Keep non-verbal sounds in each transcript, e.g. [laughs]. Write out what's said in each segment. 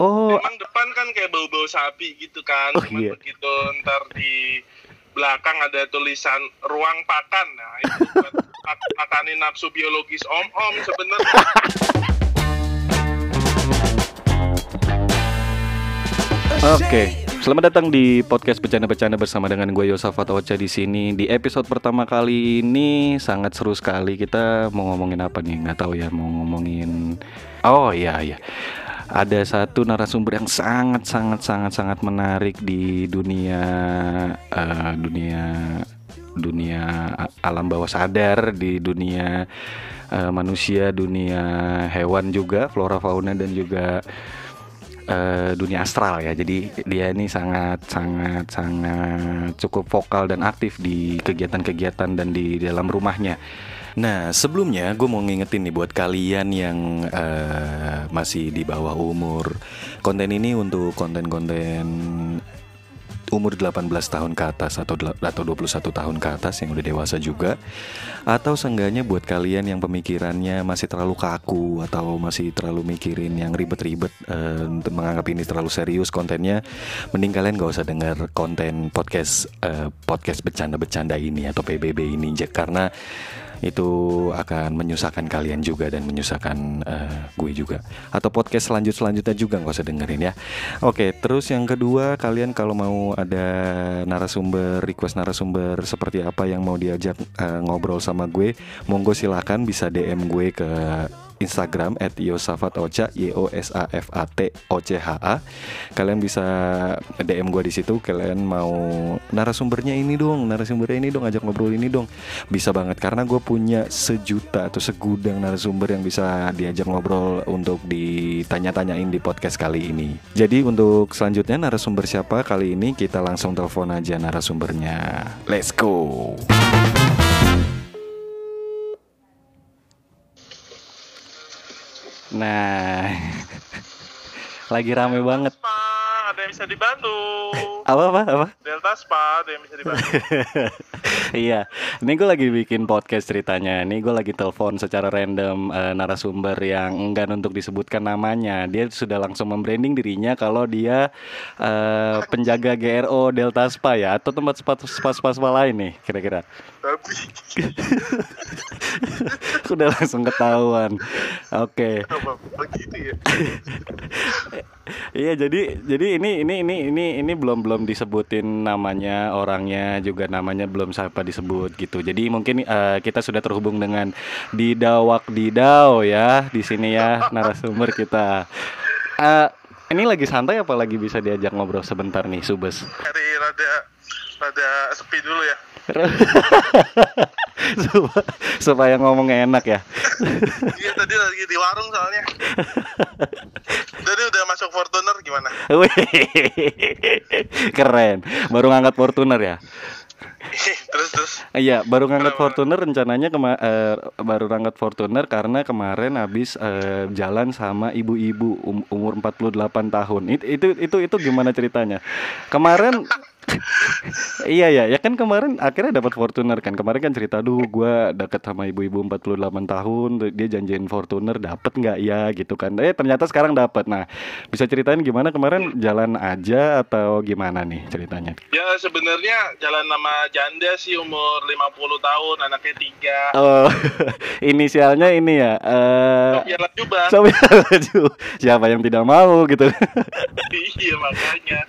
Oh, Emang depan kan kayak bau-bau sapi gitu kan. Oh, Cuman iya. begitu ntar di belakang ada tulisan ruang pakan. Nah, itu buat [laughs] mak- makanin nafsu biologis om-om sebenarnya. Oke, selamat datang di podcast bercanda-bercanda bersama dengan gue Yosafat Ocha di sini. Di episode pertama kali ini sangat seru sekali. Kita mau ngomongin apa nih? Nggak tahu ya. Mau ngomongin. Oh iya iya. Ada satu narasumber yang sangat sangat sangat sangat menarik di dunia eh, dunia dunia alam bawah sadar di dunia eh, manusia, dunia hewan juga, flora fauna dan juga eh, dunia astral ya. Jadi dia ini sangat sangat sangat cukup vokal dan aktif di kegiatan-kegiatan dan di dalam rumahnya. Nah sebelumnya gue mau ngingetin nih buat kalian yang eh, masih di bawah umur. Konten ini untuk konten-konten umur 18 tahun ke atas atau atau 21 tahun ke atas yang udah dewasa juga. Atau seenggaknya buat kalian yang pemikirannya masih terlalu kaku atau masih terlalu mikirin yang ribet-ribet untuk menganggap ini terlalu serius kontennya mending kalian gak usah dengar konten podcast eh, podcast bercanda-bercanda ini atau PBB ini karena itu akan menyusahkan kalian juga dan menyusahkan eh, gue juga. Atau podcast selanjut selanjutnya juga nggak usah dengerin ya. Oke terus yang kedua kalian kalau mau ada narasumber request narasumber seperti apa yang mau diajak eh, ngobrol sama gue monggo silakan bisa dm gue ke Instagram at yosafatocha y o s a f a t o c h a. Kalian bisa DM gue di situ kalian mau narasumbernya ini dong narasumbernya ini dong ajak ngobrol ini dong. Bisa banget karena gue punya sejuta atau segudang narasumber yang bisa diajak ngobrol untuk ditanya-tanyain di podcast kali ini. Jadi untuk selanjutnya narasumber siapa kali ini? Kita langsung telepon aja narasumbernya. Let's go nah [laughs] lagi rame banget Spa, ada yang bisa dibantu. apa apa apa Delta Spa, ada yang bisa dibantu. [laughs] iya, ini gue lagi bikin podcast ceritanya. Ini gue lagi telepon secara random eh, narasumber yang enggan untuk disebutkan namanya. Dia sudah langsung membranding dirinya kalau dia eh, penjaga GRO Delta Spa ya, atau tempat spa spa spa, spa lain nih, kira-kira. Tapi [laughs] Sudah langsung ketahuan. Oke. ya? [laughs] Iya jadi jadi ini ini ini ini ini belum belum disebutin namanya orangnya juga namanya belum siapa disebut gitu. Jadi mungkin eh, kita sudah terhubung dengan Didawak Didau ya di sini ya narasumber kita. Eh, ini lagi santai apa lagi bisa diajak ngobrol sebentar nih Subes? Hari rada rada sepi dulu ya. [laughs] supaya, supaya ngomongnya enak ya. Iya tadi lagi di warung soalnya. Tadi udah masuk Fortuner gimana? Keren. Baru ngangkat Fortuner ya. terus terus. Iya, baru ngangkat Kenapa? Fortuner rencananya kema eh, baru ngangkat Fortuner karena kemarin habis eh, jalan sama ibu-ibu um- umur 48 tahun. Itu itu itu itu gimana ceritanya? Kemarin [laughs] Iya ya, ya kan kemarin akhirnya dapat Fortuner kan. Kemarin kan cerita, "Duh, gua deket sama ibu-ibu 48 tahun, dia janjiin Fortuner dapat nggak ya?" gitu kan. Eh, ternyata sekarang dapat. Nah, bisa ceritain gimana kemarin jalan aja atau gimana nih ceritanya? Ya sebenarnya jalan nama janda sih umur 50 tahun, anaknya tiga. Oh, [laughs] inisialnya ini ya. Eh Laju. Siapa yang tidak mau gitu. [laughs] iya makanya.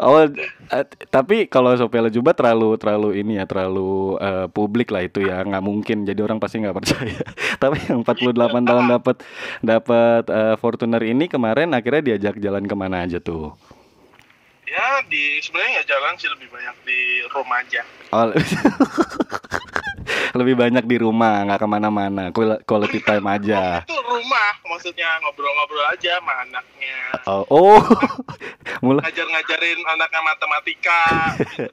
oh, eh, tapi kalau Sofia Lajuba terlalu terlalu ini ya, terlalu eh, publik lah itu ya, nggak mungkin. Jadi orang pasti nggak percaya. [laughs] tapi yang 48 tahun dapat dapat eh, Fortuner ini kemarin akhirnya diajak jalan ke mana aja tuh? Ya di sebenarnya nggak jalan sih lebih banyak di rumah aja. Oh, [laughs] lebih banyak di rumah, nggak ke mana-mana. Qual- Quality time aja. Itu rumah maksudnya ngobrol-ngobrol aja sama anaknya. Oh, oh. Mulai Ngajar-ngajarin anaknya matematika.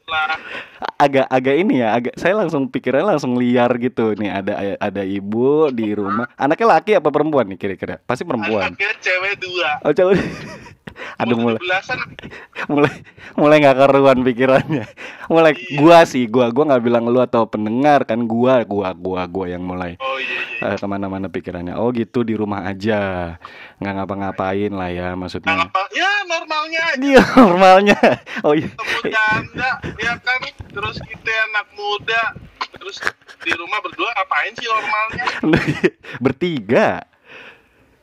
lah. [laughs] agak agak ini ya agak saya langsung pikirannya langsung liar gitu nih ada ada ibu di rumah anaknya laki apa perempuan nih kira-kira pasti perempuan Anaknya cewek dua. oh Aduh Umur mulai 17-an mulai mulai nggak keruan pikirannya. Mulai Iya. gua sih, gua gua nggak bilang lu atau pendengar kan gua gua gua gua yang mulai Oh iya iya. eh, ke mana-mana pikirannya. Oh gitu di rumah aja, nggak ngapa-ngapain lah ya Nah, maksudnya. apa? Ya normalnya aja Dia normalnya. Oh iya. janda ya kan terus kita anak muda terus di rumah berdua apain sih normalnya [laughs] bertiga.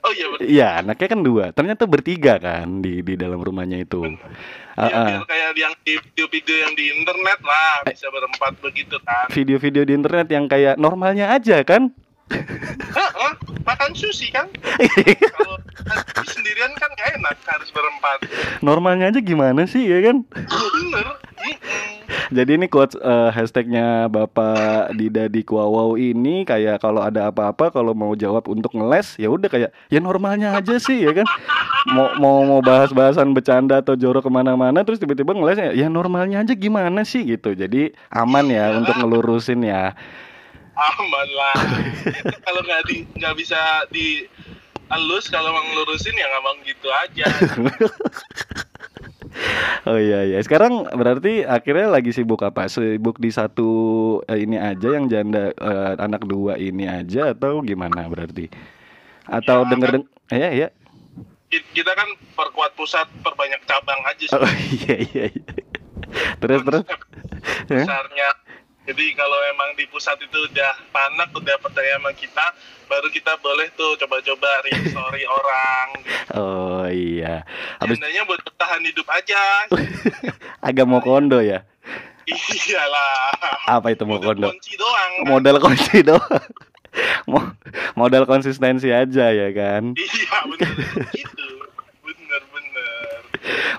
oh iya betul Iya, anaknya kan dua. Ternyata bertiga kan di di dalam rumahnya itu. Ah, ya, ah. biar kayak yang video-video yang di internet lah Eh. bisa berempat begitu kan Video-video di internet yang kayak normalnya aja kan. Heeh, makan sushi kan [laughs] kalau di sendirian kan gak enak berempat normalnya aja gimana sih ya kan? bener. [laughs] Jadi ini quotes eh, hashtagnya Bapak Dida di Kuawau ini kayak kalau ada apa-apa kalau mau jawab untuk ngeles ya udah kayak ya normalnya aja sih ya kan. Mau mau mau bahas-bahasan bercanda atau jorok ke mana-mana terus tiba-tiba ngelesnya ya normalnya aja gimana sih gitu. Jadi aman ya Iya. untuk ngelurusin ya. aman lah [laughs] kalau nggak di nggak bisa di halus kalau mau ngelurusin ya ngomong gitu aja [laughs] Oh iya iya. Sekarang berarti akhirnya lagi sibuk apa? Sibuk di satu eh, ini aja yang janda eh, anak dua ini aja atau gimana berarti? Atau Ya, denger kan- deng ya ya. Ki- kita kan perkuat pusat perbanyak cabang aja sih Oh [laughs] iya iya. iya. Terus terus. Konsep Ya? besarnya jadi kalau emang di pusat itu udah panak udah percaya sama kita baru kita boleh tuh coba-coba story [laughs] orang Oh iya. Habis Jandanya buat bertahan hidup aja [laughs] agak mau kondo ya. iyalah Apa itu mau kondo? kunci doang kan? Modal kunci doang. [laughs] Mo- modal konsistensi aja ya kan. iya bener gitu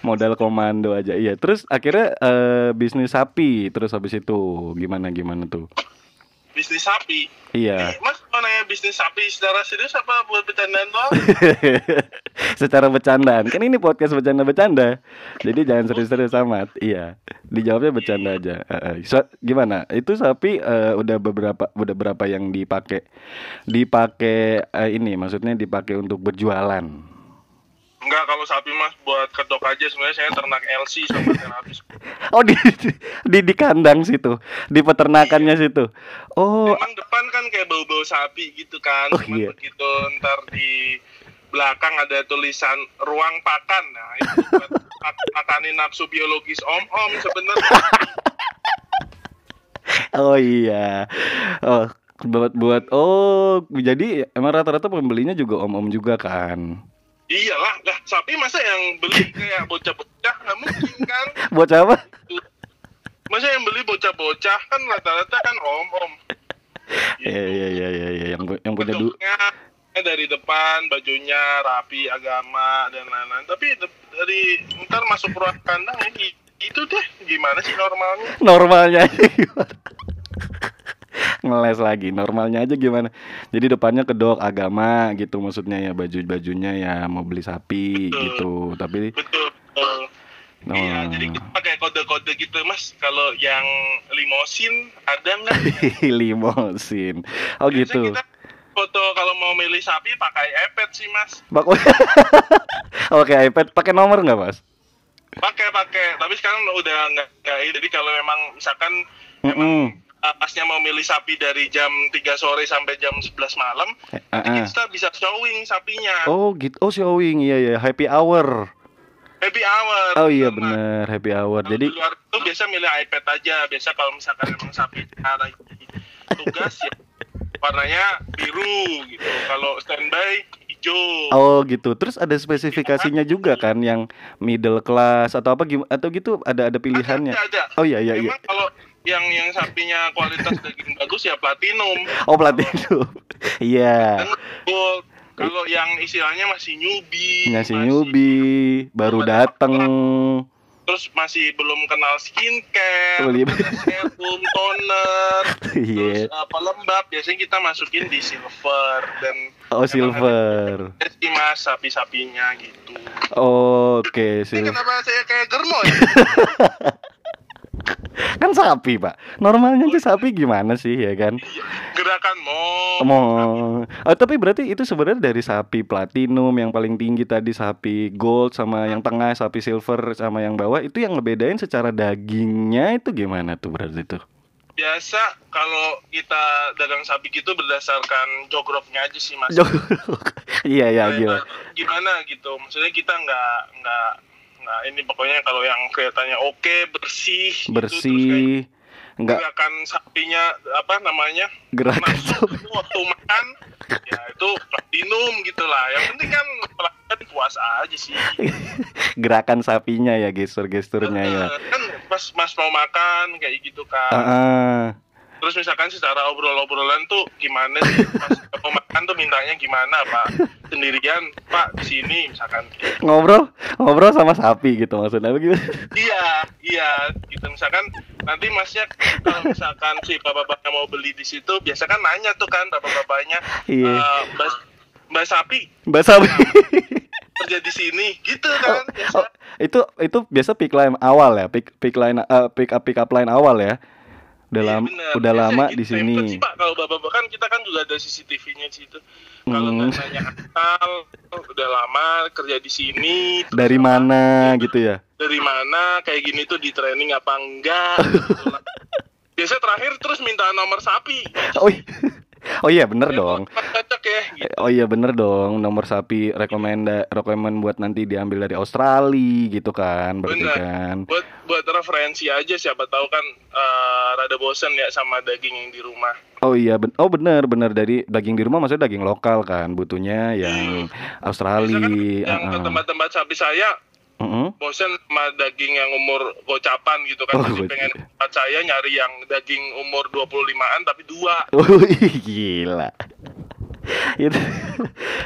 Modal komando aja. Iya. Terus akhirnya eh, bisnis sapi terus habis itu gimana gimana tuh? bisnis sapi Iya. Mas mau nanya bisnis sapi secara serius apa buat bercandaan doang [laughs] Secara bercandaan. Kan ini podcast bercanda-bercanda. Jadi jangan serius-serius amat. Iya. Dijawabnya bercanda aja. Heeh. So- gimana? Itu sapi eh, udah beberapa udah berapa yang dipakai? Dipakai eh, ini maksudnya dipakai untuk berjualan. Enggak kalau sapi mas buat kedok aja sebenarnya saya ternak LC sama terapis Oh di di di kandang situ, di peternakannya situ. Oh, Emang depan kan kayak bau-bau sapi gitu kan. Oh, Cuman iya. begitu ntar di belakang ada tulisan ruang pakan. Nah, itu buat mak- makanin nafsu biologis om-om sebenarnya. [laughs] oh iya. Oh, buat buat oh jadi emang rata-rata pembelinya juga om-om juga kan. Iyalah, lah sapi masa yang beli [laughs] kayak bocah-bocah nggak mungkin kan? [laughs] Buat apa? Masa yang beli bocah-bocah kan rata-rata kan om-om. [laughs] Iya iya iya iya iya yang yang punya du Bentuknya dari depan bajunya rapi agama dan lain-lain. Tapi dari ntar masuk ruang kandang ini itu deh gimana sih normalnya? normalnya? Ngeles lagi, normalnya aja gimana? Jadi depannya kedok agama gitu maksudnya ya baju-bajunya ya mau beli sapi Betul. gitu. Tapi Betul. Iya, oh. jadi kita pakai kode-kode gitu mas. Kalau yang limosin ada nggak? [laughs] limosin. Oh Biasanya gitu. Kita foto kalau mau milih sapi pakai iPad sih mas. Bak- [laughs] Oke, iPad pakai nomor nggak, Mas? Pakai pakai. Tapi sekarang udah nggak. Jadi kalau memang misalkan Mm-mm. uh, pasnya mau milih sapi dari jam 3 sore sampai jam 11 malam, Eh, ah, ah. kita bisa showing sapinya. Oh gitu. Oh showing iya ya happy hour. Happy hour. Oh iya Mas. bener happy hour. Kalau Jadi di luar itu biasa milih iPad aja. Biasa kalau misalkan memang sapi lagi tugas ya warnanya biru gitu. Kalau standby hijau. oh gitu. Terus ada spesifikasinya juga kan yang middle class atau apa atau gitu ada ada pilihannya. Ada, ada. Oh iya iya iya. Memang kalau yang yang sapinya kualitas [laughs] daging bagus ya platinum. Oh platinum. [laughs] Iya. Gold. Kalau yang istilahnya masih newbie, Ngasih newbie baru dateng. terus masih belum kenal skincare, Oh, iya. serum, toner, [laughs] Iya. terus uh, pelembab biasanya kita masukin di silver dan Oh silver. sih mas sapi-sapinya gitu. Oke Ini silver. kenapa saya kayak germo ya? Kan sapi pak. Normalnya tuh sapi gimana sih ya kan? Gerakan mo Oh, oh, tapi berarti itu sebenarnya dari sapi platinum yang paling tinggi tadi sapi gold sama yang tengah sapi silver sama yang bawah itu yang ngebedain secara dagingnya itu gimana tuh berarti tuh? biasa kalau kita dagang sapi gitu berdasarkan jogroknya aja sih mas [laughs] iya ya Kayak gila. gimana gitu maksudnya kita nggak nggak nggak ini pokoknya kalau yang kelihatannya oke bersih gitu, Bersih, nggak gerakan sapinya apa namanya gerakan masuk sapi. waktu makan ya itu platinum gitu lah yang penting kan pelanggan puas aja sih [laughs] gerakan sapinya ya gestur-gesturnya ya. Kan pas mas mau makan kayak gitu kan Ah, ah. terus misalkan secara obrol-obrolan tuh gimana sih pas mintanya gimana pak [laughs] sendirian pak di sini misalkan ngobrol ngobrol sama sapi gitu maksudnya begitu. iya iya gitu misalkan nanti masnya kalau misalkan si bapak-bapaknya mau beli di situ biasa kan nanya tuh kan bapak-bapaknya Iya. "Eh, mbak mbak sapi Mbak sapi. [laughs] kerja di sini gitu kan biasa Oh, itu itu biasa pick line awal ya, pick pick line eh, pick up pick up line awal ya. Udah Iya, lama bener. udah Biasanya lama gitu, di sini. sih, Pak. Kalau bapak-bapak kan kita kan juga ada CCTV-nya di situ. Kalau Hmm. nanya asal, udah lama kerja di sini. Dari apa, mana gitu ya? Dari mana? Kayak gini tuh di training apa enggak? gitu. [laughs] Biasanya terakhir terus minta nomor sapi. Oh, iya. Oh iya bener Ya, dong. Cocok ya. Gitu. Oh iya bener dong. Nomor sapi rekomenda rekomen buat nanti diambil dari Australia gitu kan, berarti Bener. kan. Buat buat referensi aja siapa tahu kan eh, rada bosen ya sama daging yang di rumah. Oh iya, ben oh bener bener dari daging di rumah maksudnya daging lokal kan, butuhnya yang Australia. Biasanya kan yang ke uh-uh. tempat-tempat sapi saya Mm-mm. bosen sama daging yang umur gocapan gitu kan Oh, gocapan. pengen tempat saya nyari yang daging umur 25-an tapi dua Oh [laughs] gila. Itu.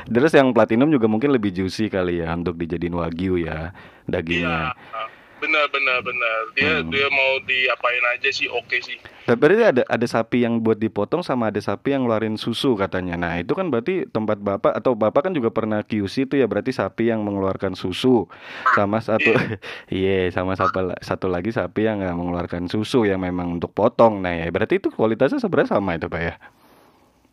Terus yang platinum juga mungkin lebih juicy kali ya untuk dijadiin wagyu ya dagingnya. iya benar benar benar dia Hmm. dia mau diapain aja sih oke sih Tapi berarti ada ada sapi yang buat dipotong sama ada sapi yang ngeluarin susu katanya. Nah, itu kan berarti tempat Bapak atau Bapak kan juga pernah QC itu ya berarti sapi yang mengeluarkan susu sama satu iya [laughs] sama satu, satu lagi sapi yang nggak mengeluarkan susu yang memang untuk potong. Nah, ya berarti itu kualitasnya sebenarnya sama itu, Pak ya.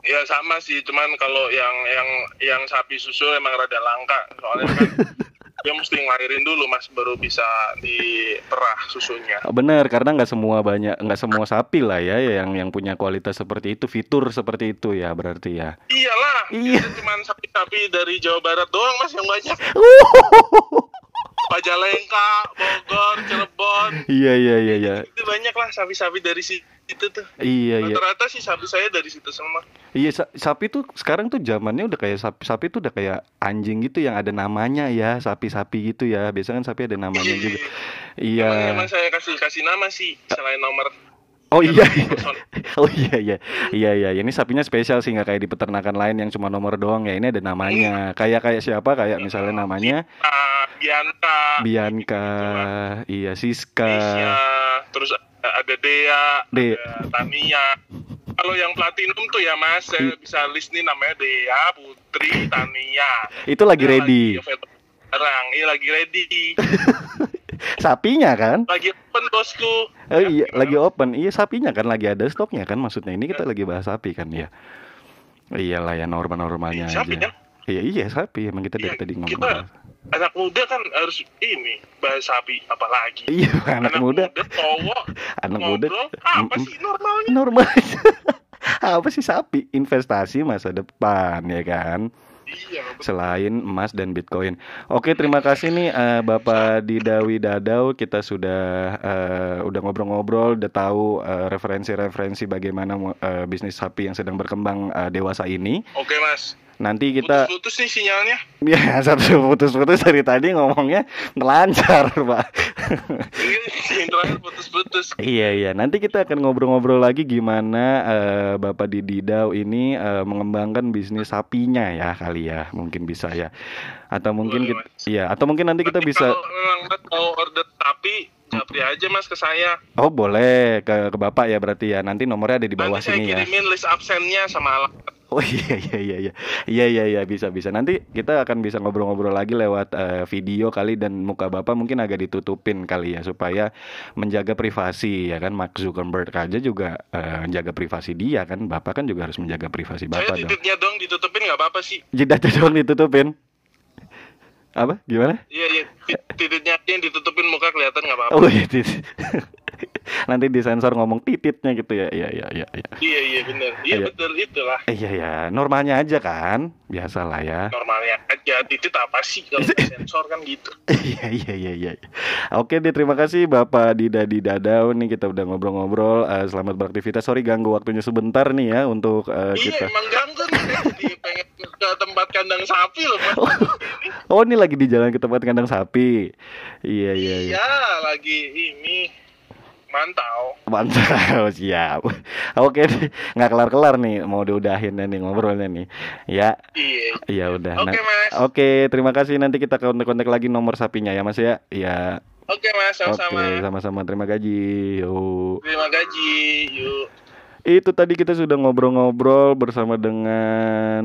ya sama sih cuman kalau yang yang yang sapi susu emang rada langka soalnya kan [laughs] dia mesti ngelahirin dulu mas baru bisa diperah susunya Oh, benar, karena nggak semua banyak nggak semua sapi lah ya yang yang punya kualitas seperti itu, fitur seperti itu ya berarti ya. iyalah Iya. cuman sapi-sapi dari Jawa Barat doang mas yang banyak [laughs] Majalengka Bogor Cirebon Iya iya iya iya. itu banyak lah sapi-sapi dari situ tuh Iya iya. rata-rata sih sapi saya dari situ semua Iya sa- sapi tuh sekarang tuh zamannya udah kayak sapi sapi tuh udah kayak anjing gitu yang ada namanya ya sapi-sapi gitu ya. Biasanya kan sapi ada namanya juga. Iya. Emang, emang saya kasih kasih nama sih selain nomor Oh iya. iya. [laughs] Oh iya iya. Iya iya. Ini sapinya spesial sih nggak kayak di peternakan lain yang cuma nomor doang ya. Ini ada namanya. Kayak kayak siapa? Kayak misalnya namanya Ah, Bianca, Bianca, iya Siska. Nisha, terus ada Dea, De- ada Tania. Kalau yang platinum tuh ya Mas, saya bisa list nih namanya Dea, Putri, [laughs] Tania. Itu lagi Ini ready. available Sekarang, iya lagi ready. [laughs] Sapinya kan? Lagi open bosku. Oh Ya, iya, lagi open. Iya, sapinya kan lagi ada stoknya kan maksudnya. Ini kita lagi bahas sapi kan ya. Iyalah ya norma-normanya Iya, sapi aja. kan? Iya, iya sapi. Emang kita dari Iya, tadi ngomong. kita anak muda kan harus ini bahas sapi apalagi. Iya, anak, muda. cowok [laughs] Anak muda. ngobrol apa Mm-mm. sih normalnya? Normal. [laughs] [laughs] Apa sih sapi? Investasi masa depan ya kan. Iya. Selain emas dan Bitcoin. Oke, terima kasih nih eh, Bapak Didawi Dadau. Kita sudah eh, udah ngobrol-ngobrol, udah tahu eh, referensi-referensi bagaimana eh, bisnis sapi yang sedang berkembang eh, dewasa ini. Oke mas, Nanti kita putus-putus nih sinyalnya. [laughs] ya satu putus-putus dari tadi ngomongnya melancar, [laughs] Pak. Terakhir putus-putus. Iya iya, nanti kita akan ngobrol-ngobrol lagi gimana eh, Bapak Dididau ini eh, mengembangkan bisnis sapinya ya kali ya, mungkin bisa ya. Atau mungkin Boleh, kita, iya, atau mungkin nanti kita Nanti bisa Kalau memang Mas mau order sapi, japri aja mas ke saya. Oh, boleh ke ke Bapak ya berarti ya. Nanti nomornya ada di bawah Nanti saya sini ya. kirimin list absennya sama alat Oh [laughs] iya iya iya iya iya iya iya bisa bisa nanti kita akan bisa ngobrol-ngobrol lagi lewat uh, video kali dan muka bapak mungkin agak ditutupin kali ya supaya menjaga privasi ya kan Mark Zuckerberg aja juga uh, menjaga privasi dia kan bapak kan juga harus menjaga privasi bapak Saya titiknya dong ditutupin nggak apa-apa sih. Jidatnya dong ditutupin. Apa? Gimana? Iya iya titiknya yang ditutupin muka kelihatan nggak apa-apa. Oh iya titit. [laughs] Nanti disensor ngomong tititnya gitu ya. Iya iya iya iya. Iya iya benar. Iya Iya. betul itulah. Iya ya, normalnya aja kan. Biasalah ya. Normalnya aja titit apa sih kalau [laughs] sensor kan gitu. Iya iya iya iya. Oke deh terima kasih Bapak Dida di Dadau nih kita udah ngobrol-ngobrol. Eh, selamat beraktivitas. Sorry ganggu waktunya sebentar nih ya untuk eh, Iya kita. emang ganggu nih jadi pengen ke tempat kandang sapi loh Mas. [laughs] Oh ini lagi di jalan ke tempat kandang sapi. Iya iya iya. Iya lagi ini mantau. Mantap, [laughs] siap. Oke, nggak kelar-kelar nih, mau diudahin nih ngobrolnya nih. Ya, Iya. ya udah. Oke, Nah, Mas. Oke, terima kasih. Nanti kita kontak-kontak lagi nomor sapinya ya, Mas ya. Ya. Oke Mas sama-sama. Oke, sama-sama. Terima gaji. Yuk. Terima gaji. Yuk. Itu tadi kita sudah ngobrol-ngobrol bersama dengan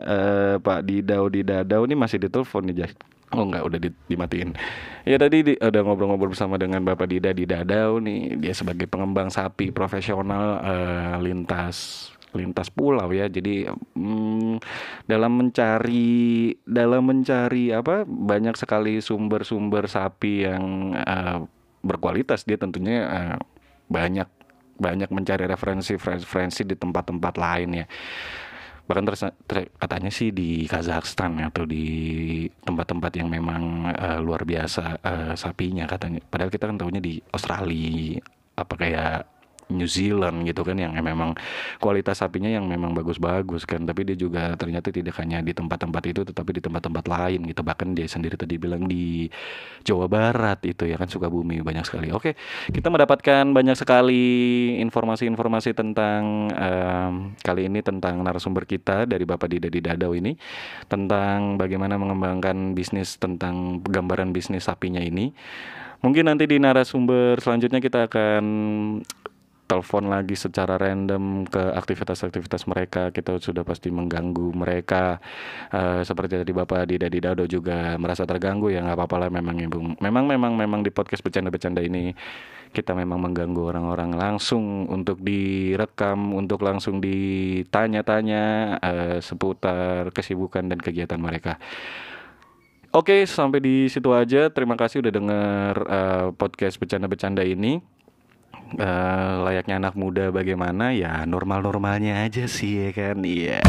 eh, Pak Didau di Dadau. Ini masih ditelepon nih, Jas. Oh enggak, udah di- dimatiin. Ya tadi di- udah ngobrol-ngobrol bersama dengan Bapak Dida di Dadau nih. Dia sebagai pengembang sapi profesional eh, lintas lintas pulau ya. Jadi mm, dalam mencari dalam mencari apa banyak sekali sumber-sumber sapi yang eh, berkualitas dia tentunya eh, banyak banyak mencari referensi-referensi di tempat-tempat lain ya. Bahkan ter- katanya sih di Kazakhstan ya, atau di tempat-tempat yang memang eh, luar biasa eh, sapinya katanya. Padahal kita kan tahunya di Australia apa kayak New Zealand gitu kan yang memang kualitas sapinya yang memang bagus-bagus kan. Tapi dia juga ternyata tidak hanya di tempat-tempat itu tetapi di tempat-tempat lain gitu. Bahkan dia sendiri tadi bilang di Jawa Barat itu ya kan Sukabumi banyak sekali. Oke kita mendapatkan banyak sekali informasi-informasi tentang em, kali ini tentang narasumber kita dari Bapak Dida di Dadau ini tentang bagaimana mengembangkan bisnis tentang gambaran bisnis sapinya ini. Mungkin nanti di narasumber selanjutnya kita akan telepon lagi secara random ke aktivitas-aktivitas mereka kita sudah pasti mengganggu mereka. Eh, seperti tadi bapak Dida di Dado juga merasa terganggu ya nggak apa-apa lah memang Bung memang memang memang di podcast bercanda-bercanda ini kita memang mengganggu orang-orang. Langsung untuk direkam untuk langsung ditanya-tanya eh, seputar kesibukan dan kegiatan mereka. Oke, sampai di situ aja. Terima kasih udah denger eh, podcast bercanda-bercanda ini. Eh, layaknya anak muda bagaimana ya normal-normalnya aja sih ya kan. Iya.